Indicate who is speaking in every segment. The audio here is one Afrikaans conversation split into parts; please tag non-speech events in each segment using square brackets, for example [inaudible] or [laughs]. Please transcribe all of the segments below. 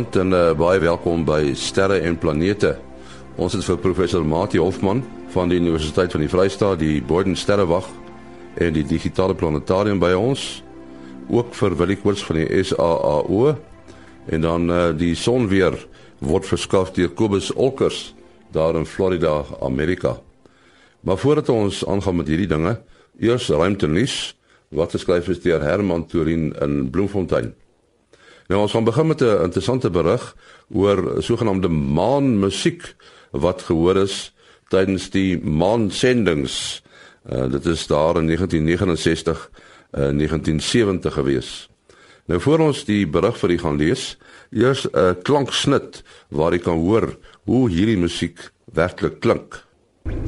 Speaker 1: Goeienaand en uh, baie welkom by Sterre en Planete. Ons het vir professor Mati Hofman van die Universiteit van die Vrystaat, die Boden Sterrewag en die digitale planetarium by ons. Ook vir Willie Koorts van die SAAO en dan uh, die son weer word verskaf deur Kobus Olkers daar in Florida, Amerika. Maar voordat ons aangaan met hierdie dinge, eers ruimtenuus wat geskryf is deur Herman Turin in Bloemfontein. Nou ons gaan begin met 'n interessante berig oor sogenaamde maanmusiek wat gehoor is tydens die maansendings. Uh, dit is daar in 1969 en uh, 1970 gewees. Nou voor ons die berig vir u gaan lees, eers 'n klanksnit waar jy kan hoor hoe hierdie musiek werklik klink.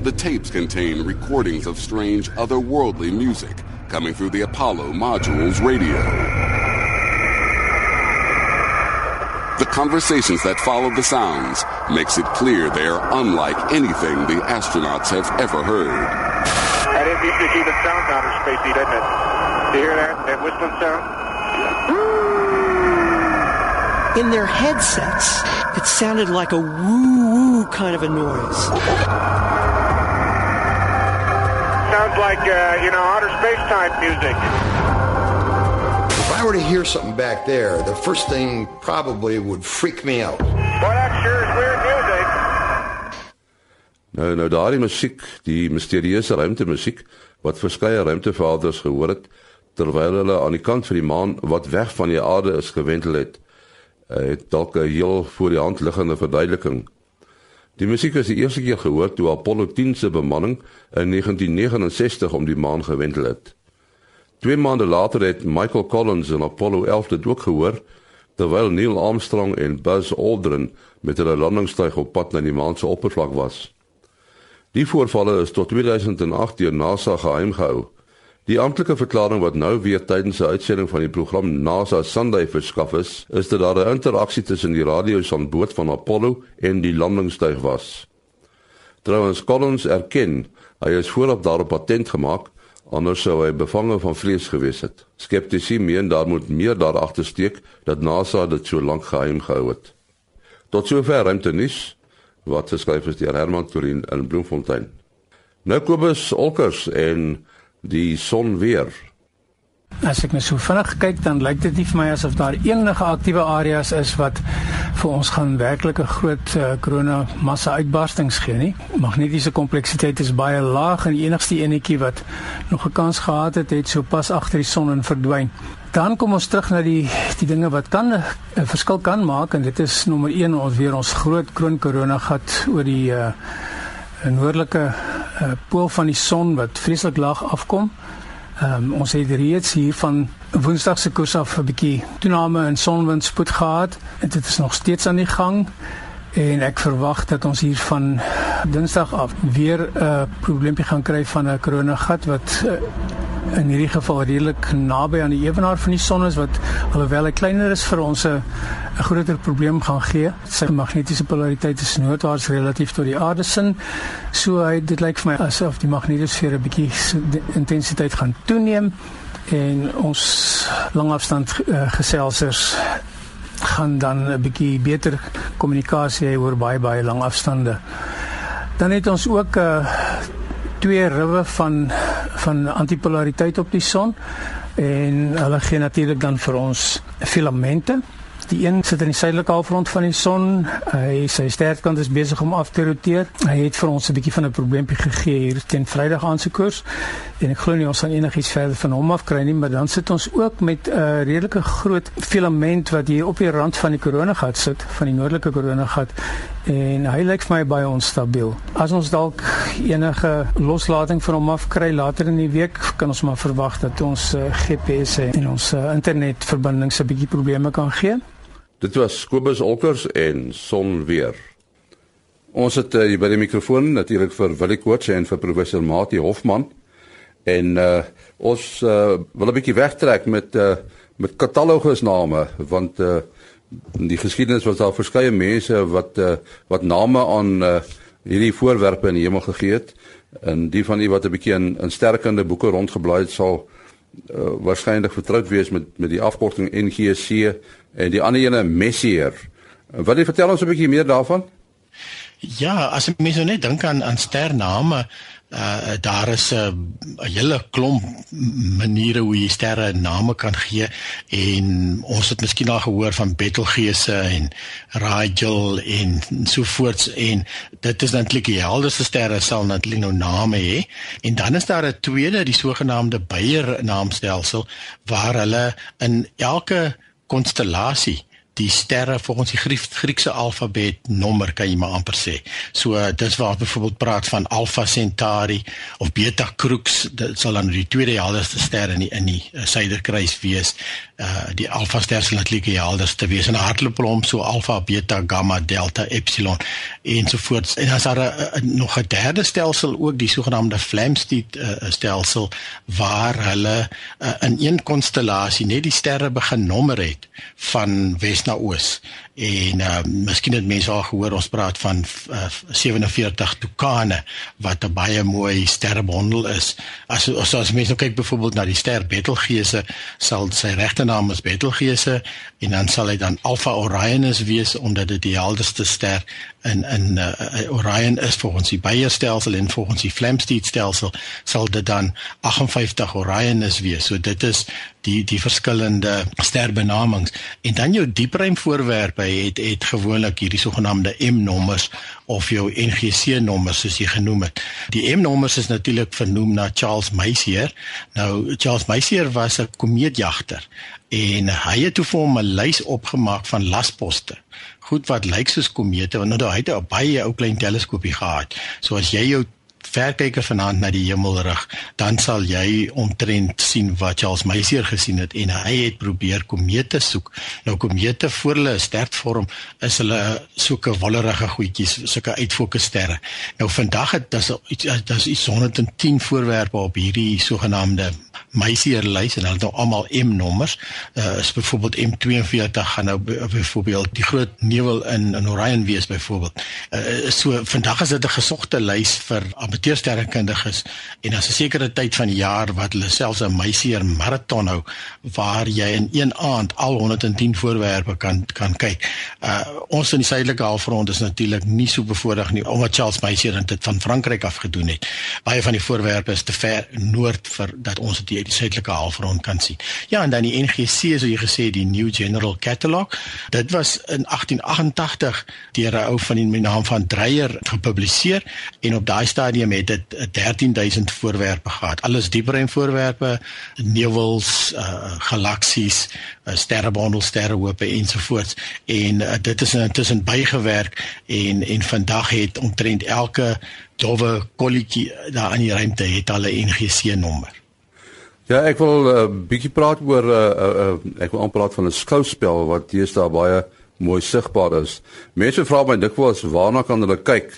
Speaker 2: The tapes contain recordings of strange otherworldly music coming through the Apollo module's radio. The conversations that follow the sounds makes it clear they are unlike anything the astronauts have ever heard.
Speaker 3: That is used to keep it sound counter spacey, doesn't it? Do you hear that? That whistling sound?
Speaker 4: In their headsets, it sounded like a woo woo kind of a noise.
Speaker 3: Sounds like, uh, you know, outer space time music.
Speaker 5: I were to hear something back there, the first thing probably would freak me out.
Speaker 3: Boy, that sure is weird music.
Speaker 1: Nou nou daardie musiek, die misterieuse ruimtemusiek wat verskeie ruimtevaders gehoor het terwyl hulle aan die kant van die maan wat weg van die aarde is gewendel het, eh, het dalk 'n heel voor die hand liggende verduideliking. Die musiek is die eerste keer gehoor toe Apollo 10 se bemanning in 1969 om die maan gewendel het. Twee maande later het Michael Collins en Apollo 11 dit ook gehoor terwyl Neil Armstrong en Buzz Aldrin met hulle landingstuig op pad na die maan se oppervlak was. Die voorvalle is tot 2008 deur NASA geheim gehou. Die amptelike verklaring wat nou weer tydens 'n uitsending van die program NASA Sunday verskaf is, is dat daar 'n interaksie tussen die radiosanboot van Apollo en die landingstuig was. Trouwens Collins erken hy is voorop daarop patent gemaak anders sou hy bevange van vrees gewees het. Skeptici meen daar moet meer daar agter steek dat NASA dit so lank geheim gehou het. Tot sover ruimte nuus wat geskryf is deur Herman Turin in Bloemfontein. Nou Kobus Olkers en die son weer.
Speaker 6: As ek net so vinnig kyk dan lyk dit nie vir my asof daar enige aktiewe areas is wat vir ons gaan werklik 'n groot uh, korona massa uitbarstings gee nie. Magnetiese kompleksiteit is baie laag en die enigste enetjie wat nog 'n kans gehad het, het sopas agter die son in verdwyn. Dan kom ons terug na die die dinge wat kan 'n verskil kan maak en dit is nommer 1 ons weer ons groot kroon korona gat oor die uh, noordelike uh, pool van die son wat vreeslik laag afkom. Ehm um, ons het reeds hier van Woensdag se koers af 'n bietjie toename in sonwindspoed gehad en dit is nog steeds aan die gang. En ek verwag dat ons hier van Dinsdag af weer 'n uh, probleempie gaan kry van 'n koronagat wat uh, in hierdie geval redelik naby aan die ewenaar van die son is wat alhoewel hy kleiner is vir ons 'n groter probleem gaan gee. Sy magnetiese polariteit is noordwaarts relatief tot die aarde sin. So hy dit lyk vir my asof die magnetosfeer 'n bietjie intensiteit gaan toeneem en ons langafstand uh, geselsers gaan dan 'n bietjie beter kommunikasie hê oor baie baie lang afstande. Dan het ons ook uh, twee riwe van van antipolariteit op die son en hulle gee natuurlik dan vir ons filamente Die een sit in die suidelike halfrond van die son. Hy sy sterkant is besig om af te roteer. Hy het vir ons 'n bietjie van 'n probleempie gegee hier teen Vrydag aan se koers. En ek glo nie ons gaan enigiets verder van hom af kry nie, maar dan sit ons ook met 'n uh, redelike groot filament wat hier op die rand van die koronagat sit, van die noordelike koronagat. En hy lyk vir my baie onstabiel. As ons dalk enige loslating van hom af kry later in die week, kan ons maar verwag dat ons uh, GPS en ons uh, internetverbindings 'n bietjie probleme kan gee.
Speaker 1: Dit was Kobus Olkers en Son weer. Ons het uh, by die mikrofoon natuurlik vir Willie Koorts en vir professor Mati Hofman. En uh ons uh, wil 'n bietjie wegtrek met uh met katalogusname want uh in die geskiedenis was daar verskeie mense wat uh wat name aan uh hierdie voorwerpe in die hemel gegee het. En die van u wat 'n bietjie in in sterkende boeke rondgeblaai het sal uh, waarskynlik vertroud wees met met die afkorting NGC en die ander ene Messier. Wat jy vertel ons 'n bietjie meer daarvan?
Speaker 7: Ja, as jy mens nou net dink aan aan stername, uh daar is 'n uh, hele klomp maniere hoe jy sterre name kan gee en ons het miskien al gehoor van Betelgeuse en Rigel en so voorts en dit is natuurlik die helderste sterre sal natuurlik nou name hê. En dan is daar 'n tweede die sogenaamde Bayer naamstelsel waar hulle in elke konstellasie die sterre volgens die Griek, Griekse alfabet nommer kan jy maar amper sê. So dis waar byvoorbeeld praat van Alpha Centauri of Beta Crux, dit sal dan die tweede helderste ster in die in die uh, suiderkruis wees. Uh die Alpha ster sal natuurlik die helderste wees en hardloop hom so Alpha, Beta, Gamma, Delta, Epsilon en so voort. En as daar a, nog 'n derde stelsel ook die sogenaamde Flamsteed uh, stelsel waar hulle uh, in een konstellasie net die sterre begin nommer het van Wes na oos. En uh miskien het mense al gehoor ons praat van uh, 47 Tukane wat 'n baie mooi sterrebondel is. As as, as mense nou kyk byvoorbeeld na die ster Betelgeuse, sal sy regte naam is Betelgeuse en dan sal hy dan Alpha Orionis wees omdat dit die helderste ster in in uh, Orion is volgens die Bayer stelsel en volgens die Flamsteed stelsel sal dit dan 58 Orionis wees. So dit is die die verskillende sterbenamings en dan jou diepruim voorwerpe het het gewoonlik hierdie sogenaamde M-nommers of jou NGC nommers soos jy genoem het. Die M-nommers is natuurlik vernoem na Charles Messier. Nou Charles Messier was 'n komeetjagter en hy het toe vir hom 'n lys opgemaak van lasposte goed wat lyk soos komete want nou hy het 'n baie ou klein teleskoopie gehad. So as jy jou verkyker vanaand na die hemel rig, dan sal jy omtrent sien wat Charles Messier gesien het en hy het probeer komete soek. Nou komete voor hulle 'n ster vorm, is hulle soeke wollerige goedjies, sulke uitfokussterre. Nou vandag het dis dis iets 110 voorwerpe op hierdie sogenaamde Messier lys en hulle het nou almal M nommers. Uh is byvoorbeeld M42 gaan nou byvoorbeeld die groot nevel in in Orion wees byvoorbeeld. Uh so vandag is dit 'n gesogte lys vir amateursterrekundiges en as 'n sekere tyd van die jaar wat hulle selfs 'n Messier marathon hou waar jy in een aand al 110 voorwerpe kan kan kyk. Uh ons in die suidelike halfrond is natuurlik nie so bevoordeel nie omdat Charles Messier dit van Frankryk af gedoen het. Baie van die voorwerpe is te ver noord vir dat ons dit die suidelike halfrond kan sien. Ja, en dan die NGC so jy gesê die New General Catalog. Dit was in 1888 deur 'n ou van die naam van Dreyer gepubliseer en op daai stadium het dit 13000 voorwerpe gehad. Alles dieper voorwerpe, nevels, uh, galaksies, uh, sterrebondels, sterrehope ensovoorts. En uh, dit is intussen bygewerk en en vandag het omtrent elke dowwe kolletjie daar in die ruimte het al 'n NGC nommer.
Speaker 1: Ja, ek wil 'n uh, bietjie praat oor 'n uh, uh, uh, ek wil aanpraat van 'n skouspel wat deesdae baie mooi sigbaar is. Mense vra my dikwels waarna kan hulle kyk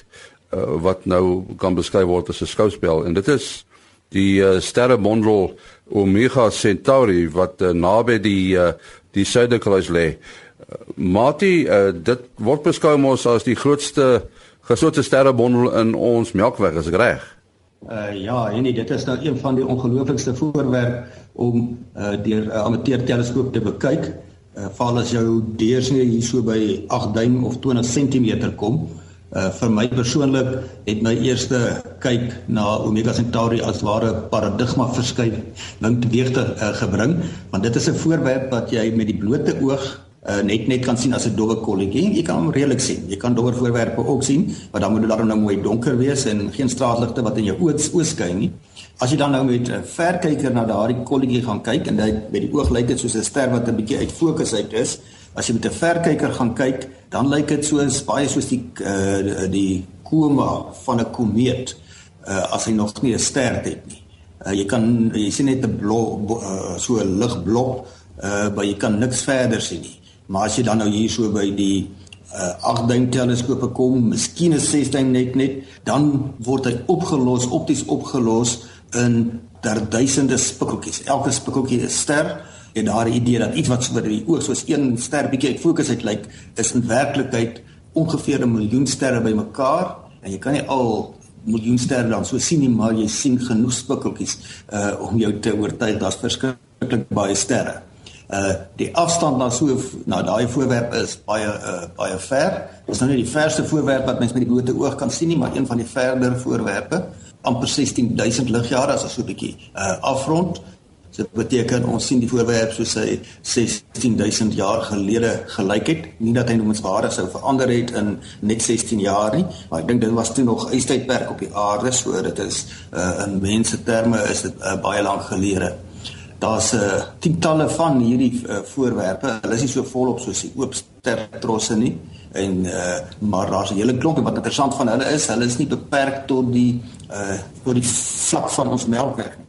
Speaker 1: uh, wat nou kan beskryf word as 'n skouspel en dit is die uh, sterrebondel Omega Centauri wat uh, naby die uh, die suiderkruis lê. Uh, Mati, uh, dit word beskou mos as die grootste gesote sterrebondel in ons Melkweg, is ek reg?
Speaker 8: Uh ja, en dit is nou een van die ongelooflikste voorwerp om uh deur 'n uh, amateur teleskoop te bekyk. Uh val as jou deursnee hier so by 8 duim of 20 cm kom. Uh vir my persoonlik het my eerste kyk na Omega Centauri as ware paradigma verskywing teweeg te uh, gebring, want dit is 'n voorwerp wat jy met die blote oog uh, net net kan sien as 'n dowwe kolletjie. Jy kan hom redelik sien. Jy kan dowwe voorwerpe ook sien, maar dan moet dit dan nou mooi donker wees en geen straatligte wat in jou oë oorskyn nie. As jy dan nou met 'n verkyker na daardie kolletjie gaan kyk en dit met die oog lyk dit soos 'n ster wat 'n bietjie uit fokus uit is. As jy met 'n verkyker gaan kyk, dan lyk dit soos baie soos die uh, die koma van 'n komeet uh, as hy nog nie 'n ster het nie. Uh, jy kan jy sien net 'n blok uh, so 'n ligblok, uh, maar jy kan niks verder sien nie. Maar as jy dan nou hier so by die uh, 8 duim teleskope kom, miskien 'n 6 duim net net, dan word hy opgelos, opties opgelos in ter duisende spikkeltjies. Elke spikkeltjie is ster en daar die idee dat iets wat vir die oog soos een ster bietjie uit fokus uit lyk, is in werklikheid ongeveer 'n miljoen sterre bymekaar en jy kan nie al miljoen sterre dan so sien nie, maar jy sien genoeg spikkeltjies uh om jou te oortuig daar's verskriklik baie sterre. Uh die afstand na so na daai voorwerp is baie uh baie ver. Dis nou nie die verste voorwerp wat mens met die blote oog kan sien nie, maar een van die verder voorwerpe, amper 16000 ligjare as ons so 'n bietjie uh afrond. So dit beteken ons sien die voorwerp soos hy 16000 jaar gelede gelyk het. Nie dat hy noemenswaardig sou verander het in net 16 jaar nie, maar ek dink dit was toe nog ystydperk op die aarde, so dit is uh in mense terme is dit uh, baie lank gelede daar's 'n uh, tientalle van hierdie uh, voorwerpe. Hulle is nie so volop soos die oop stertrosse nie. En uh, maar daar's 'n hele klomp wat interessant van hulle is, hulle is nie beperk tot die uh tot die vlak van ons melkweg nie.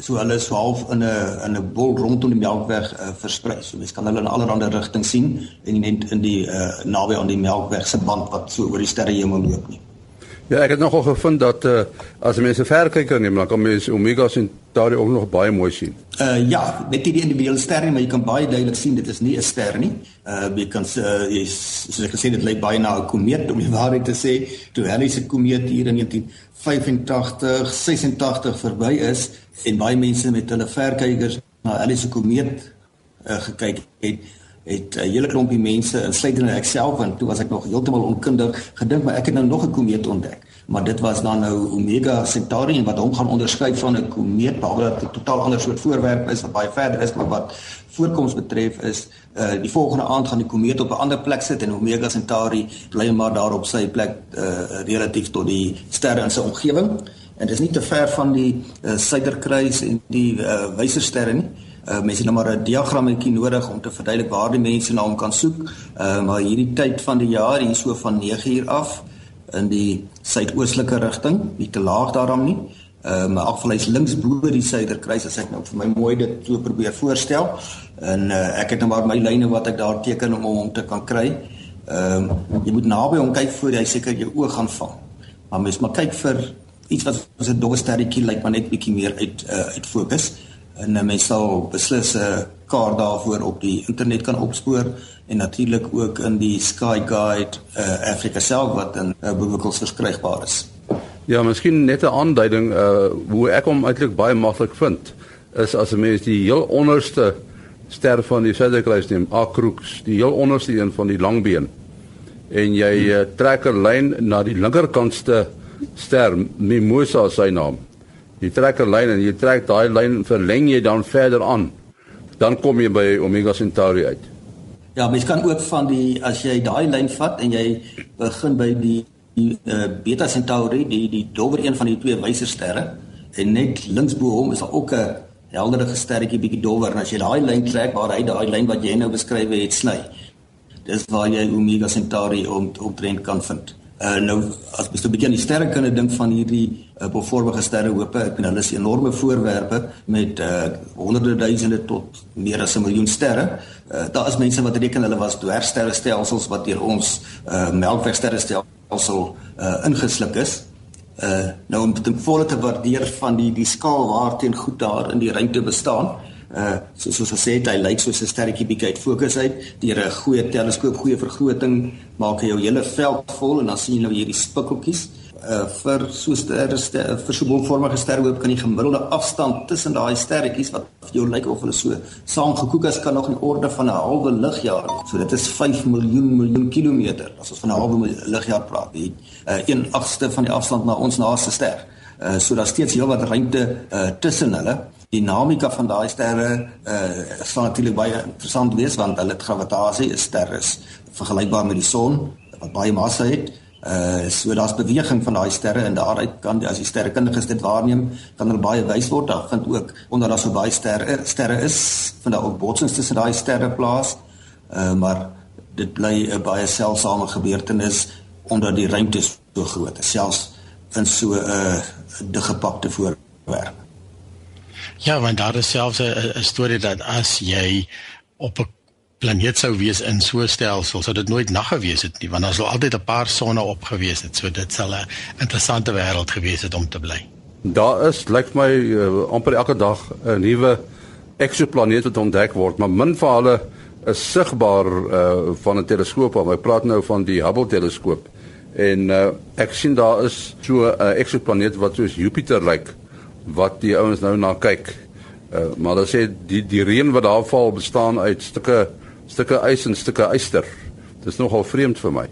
Speaker 8: So hulle is so half in 'n in 'n bol rondom die melkweg uh, versprei. So mens kan hulle in allerlei rigtings sien en net in die uh naby aan die melkweg se band wat so oor die sterrehemel loop nie.
Speaker 1: Ja, ek het nogal gevind dat uh, as mense verkyker neem, dan kan mense Omega Centauri ook nog baie mooi sien.
Speaker 8: Uh ja, net die individuele sterre, maar jy kan baie duidelik sien dit is nie 'n ster nie. Uh jy kan uh, jy soos ek gesê het, dit lyk baie na 'n komeet om die [laughs] waarheid te sê. Toe Halley se komeet hier in 1985, 86 verby is en baie mense met hulle verkykers na Halley se komeet uh, gekyk het, het 'n hele klompie mense insluitende ek self want toe was ek nog heeltemal onkundig gedink maar ek het nou nog 'n komeet ontdek. Maar dit was dan nou Omega Centauri en wat hom gaan onderskei van 'n komeet behalwe dat dit 'n totaal ander soort voorwerp is wat baie verder is maar wat voorkoms betref is uh, die volgende aand gaan die komeet op 'n ander plek sit en Omega Centauri bly maar daar op sy plek uh, relatief tot die sterre in sy omgewing. En dit is nie te ver van die uh, suiderkruis en die uh, wysersterre nie. Uh, mense het nou maar 'n diagrammetjie nodig om te verduidelik waar die mense na hom kan soek. Uh, maar hierdie tyd van die jaar hier so van 9 uur af in die suidoostelike rigting, nie te laag daarom nie. Uh, maar afval hy's links bo die suiderkruis as ek nou vir my mooi dit so probeer voorstel. En uh, ek het nou maar my lyne wat ek daar teken om hom te kan kry. Ehm uh, jy moet naby hom kyk voor jy seker jou oog gaan vang. Maar mens moet kyk vir iets wat so 'n dowwe sterretjie lyk maar net bietjie meer uit uh, uit fokus en uh, mens sal beslis 'n kaart daarvoor op die internet kan opspoor en natuurlik ook in die Sky Guide uh, Afrika self wat in uh, boekwinkels verskrygbaar is.
Speaker 1: Ja, miskien net 'n aanduiding uh hoe ek hom eintlik baie maklik vind is as 'n mens die heel onderste ster van die Suiderkruis neem, Akrux, die heel onderste een van die langbeen en jy uh, trek 'n lyn na die linkerkantste ster, Mimosa sy naam jy trek 'n lyn en jy trek daai lyn verleng jy dan verder aan dan kom jy by Omega Centauri uit.
Speaker 8: Ja, mens kan ook van die as jy daai lyn vat en jy begin by die die uh, Beta Centauri, die die dowwer een van die twee wysersterre en net links bo hom is daar ook 'n helderige sterretjie bietjie dowwer en as jy daai lyn trek waar hy daai lyn wat jy nou beskryf het sny. Dis waar jy Omega Centauri om omtrent kan vind. Uh nou as jy 'n bietjie aan die sterrekunde dink van hierdie uh, bevormige sterrehope, ek bedoel hulle is enorme voorwerpe met uh honderde duisende tot meer as 'n miljoen sterre. Uh daar is mense wat reken hulle was dwergsterrestelsels wat deur ons uh Melkwegsterrestelsel uh ingesluk is. Uh nou om ten volle te waardeer van die die skaal waarteen goed daar in die ruimte bestaan uh soos soos gesê hy lyk soos 'n sterretjie bietjie uit fokus uit deur 'n goeie teleskoop, goeie vergroting maak hy jou hele veld vol en dan sien jy nou hierdie spikkeltjies. Uh vir so sterre vir so bolvormige sterrehoop kan die gemiddelde afstand tussen daai sterretjies wat vir jou lyk of hulle so saamgekook is kan nog in orde van 'n halwe ligjaar. So dit is 5 miljoen miljoen kilometer as ons van 'n halwe ligjaar praat. Die uh 1/8ste van die afstand na ons naaste ster. Uh so daar's steeds heelwat ruimte uh tussen hulle dinamika van daai sterre uh sal natuurlik baie interessant wees want hulle gravitasie is sterre is vergelykbaar met die son wat baie massa het. Uh so daar's beweging van daai sterre en daaruit kan as die sterrekundiges dit waarneem, kan hulle baie wys word. Daar vind ook onder daar so baie sterre sterre is, daar ook botsings tussen daai sterre plaas. Uh maar dit bly 'n baie seldsame gebeurtenis omdat die ruimte so groot is, selfs in so 'n uh, diggepakte voorwerp.
Speaker 7: Ja, want daar is selfs 'n storie dat as jy op 'n planeet sou wees in so 'n stelsel, sou dit nooit nag gewees het nie, want daar sou altyd 'n paar sonne op gewees het. So dit sal 'n interessante wêreld gewees het om te bly.
Speaker 1: Daar is lyk my uh, amper elke dag 'n nuwe eksoplaneet wat ontdek word, maar min van hulle is sigbaar uh, van 'n teleskoop. Ek praat nou van die Hubble teleskoop. En uh, ek sien daar is so 'n uh, eksoplaneet wat soos Jupiter lyk. Like, wat die ouens nou na kyk. Uh, maar hulle sê die die reën wat daar val bestaan uit stukke stukke ys en stukke yster. Dis nogal vreemd vir my.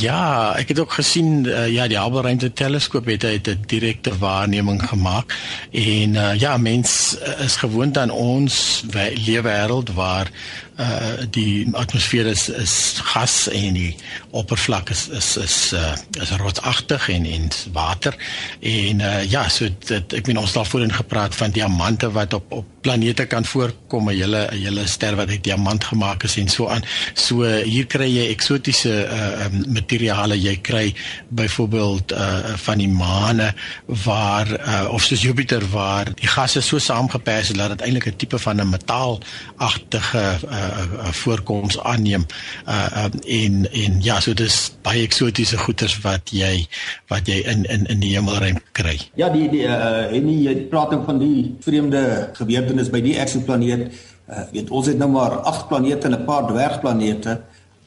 Speaker 7: Ja, ek het ook gesien uh, ja die Hubble ruimte teleskoop het 'n direkte waarneming gemaak en uh, ja mens is gewoond aan ons leefwêreld waar uh die atmosfeer is is gas en die oppervlak is is is uh is rotsagtig en en water. En uh ja so dit ek meen ons het al voorheen gepraat van diamante wat op op planete kan voorkom 'n hele 'n hele ster wat uit diamant gemaak is en so aan. So hier kry jy eksotiese uh materiale. Jy kry byvoorbeeld uh van die maane waar uh of soos Jupiter waar die gasse so saamgepas het dat dit eintlik 'n tipe van 'n metaalagtige uh uh, voorkoms aanneem uh um, en en ja so dis baie eksotiese goeders wat jy wat jy in in in die hemelruim kry.
Speaker 8: Ja die die uh en jy praat dan van die vreemde gebeurtenis by die eksoplaneet. Uh weet ons het nou maar 8 planete en 'n paar dwergplanete.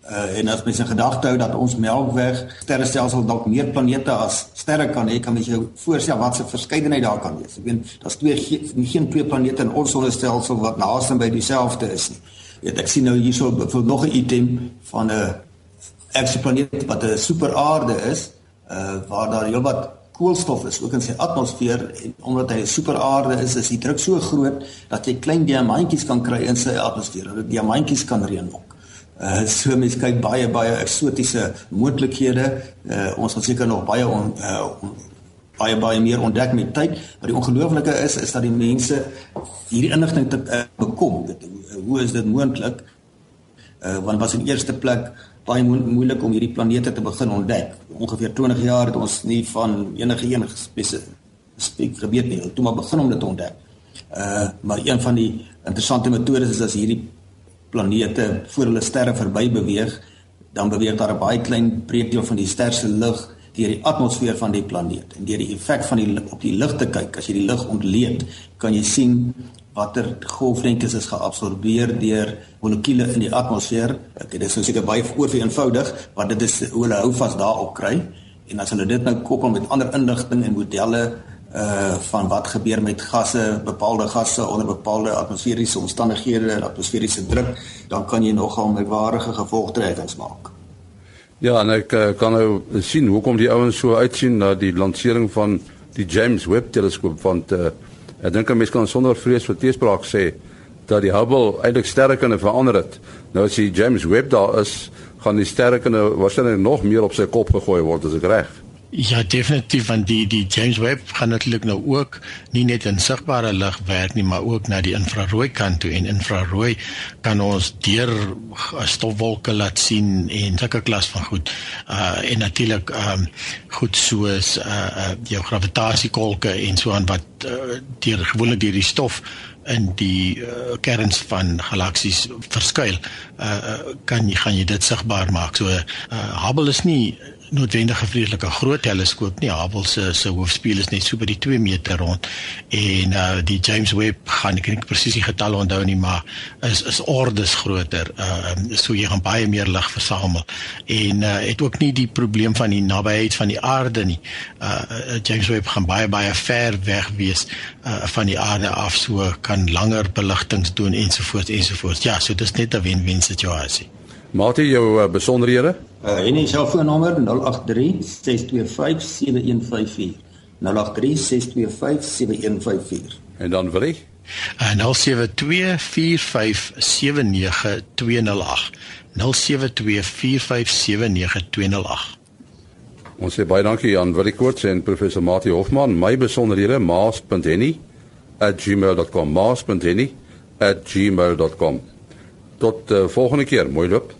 Speaker 8: Uh en as mens in gedagte hou dat ons Melkweg sterrestelsel dalk meer planete as sterre kan hê, kan mens jou voorstel wat se verskeidenheid daar kan wees. Ek weet daar's twee geen, geen twee planete in ons sonnestelsel wat naaste by dieselfde is nie. Weet, ek sien nou hierso vir nog 'n item van 'n eksoplaneet wat 'n superaarde is, uh waar daar heelwat koolstof is ook in sy atmosfeer en omdat hy 'n superaarde is, is die druk so groot dat jy klein diamantjies kan kry in sy atmosfeer. Dat diamantjies kan reën ook. Uh so mense kyk baie baie eksotiese moontlikhede. Uh ons gaan seker nog baie on, uh on, baie baie meer ontdek met tyd. Maar die ongelooflike is is dat die mense hierdie inligting te uh, bekom. Dit, hoe is dit moontlik? Uh want was in eerste plek baie mo moeilik om hierdie planete te begin ontdek. Ongeveer 20 jaar het ons nie van enige een spesifiek geweet nie. Toe maar begin om dit te ontdek. Uh maar een van die interessante metodes is as hierdie planete voor hulle sterre verby beweeg, dan beweeg daar 'n baie klein breekdeel van die ster se lig deur die atmosfeer van die planeet en deur die effek van die op die lig te kyk as jy die lig ontleed kan jy sien watter golflengtes is geabsorbeer deur molekules in die atmosfeer. Ek dit is nou seker baie oorveenvoudig want dit is hoe hulle hou vas daarop kry. En as hulle dit nou koppel met ander inligting en modelle uh van wat gebeur met gasse bepaalde gasse onder bepaalde atmosferiese omstandighede en atmosferiese druk dan kan jy nogal merkwaardige gevolgtrekkings maak.
Speaker 1: Ja, en ek uh, kan nou sien hoekom die ouens so uitsien na die lansering van die James Webb teleskoop want uh, ek dink 'n mens kan sonder vrees vir teespraak sê dat die Hubble eintlik sterre kan verander het. Nou as die James Webb daar is, gaan die sterre kan waarskynlik nog meer op sy kop gegooi word as ek reg.
Speaker 7: Ja, definitief want die die James Webb gaan natuurlik nou ook nie net in sigbare lig werk nie, maar ook na die infrarooi kant toe en infrarooi kan ons deur stofwolke laat sien en sulke klas van goed. Uh en natuurlik um goed soos uh uh jou gravitasie-kolke en so aan wat uh, deur gewoonlik deur die stof in die uh, kerns van galaksies verskuil. Uh kan jy gaan jy dit sigbaar maak. So uh Hubble is nie noodwendig 'n vreeslike groot teleskoop nie. Hubble se se hoofspieël is net so by die 2 meter rond en uh die James Webb gaan ek nie presies die getalle onthou nie, maar is is ordes groter. Uh so jy gaan baie meer lig versamel en uh het ook nie die probleem van die nabyheid van die aarde nie. Uh James Webb gaan baie baie ver weg wees uh van die aarde af so kan langer beligtings doen ensovoorts ensovoorts. Ja, so dis net 'n wen-wen situasie.
Speaker 1: Maat jy jou uh, besonderhede?
Speaker 8: Uh, en die selfoonnommer 083 625 7154. 083 625 7154.
Speaker 1: En dan wil ek
Speaker 7: uh, 0724579208. 0724579208.
Speaker 1: Ons sê baie dankie aan Willie Koorts en professor Mati Hofman. My besonderhede maas.henny@gmail.com maas.henny@gmail.com. Tot uh, volgende keer. Mooi loop.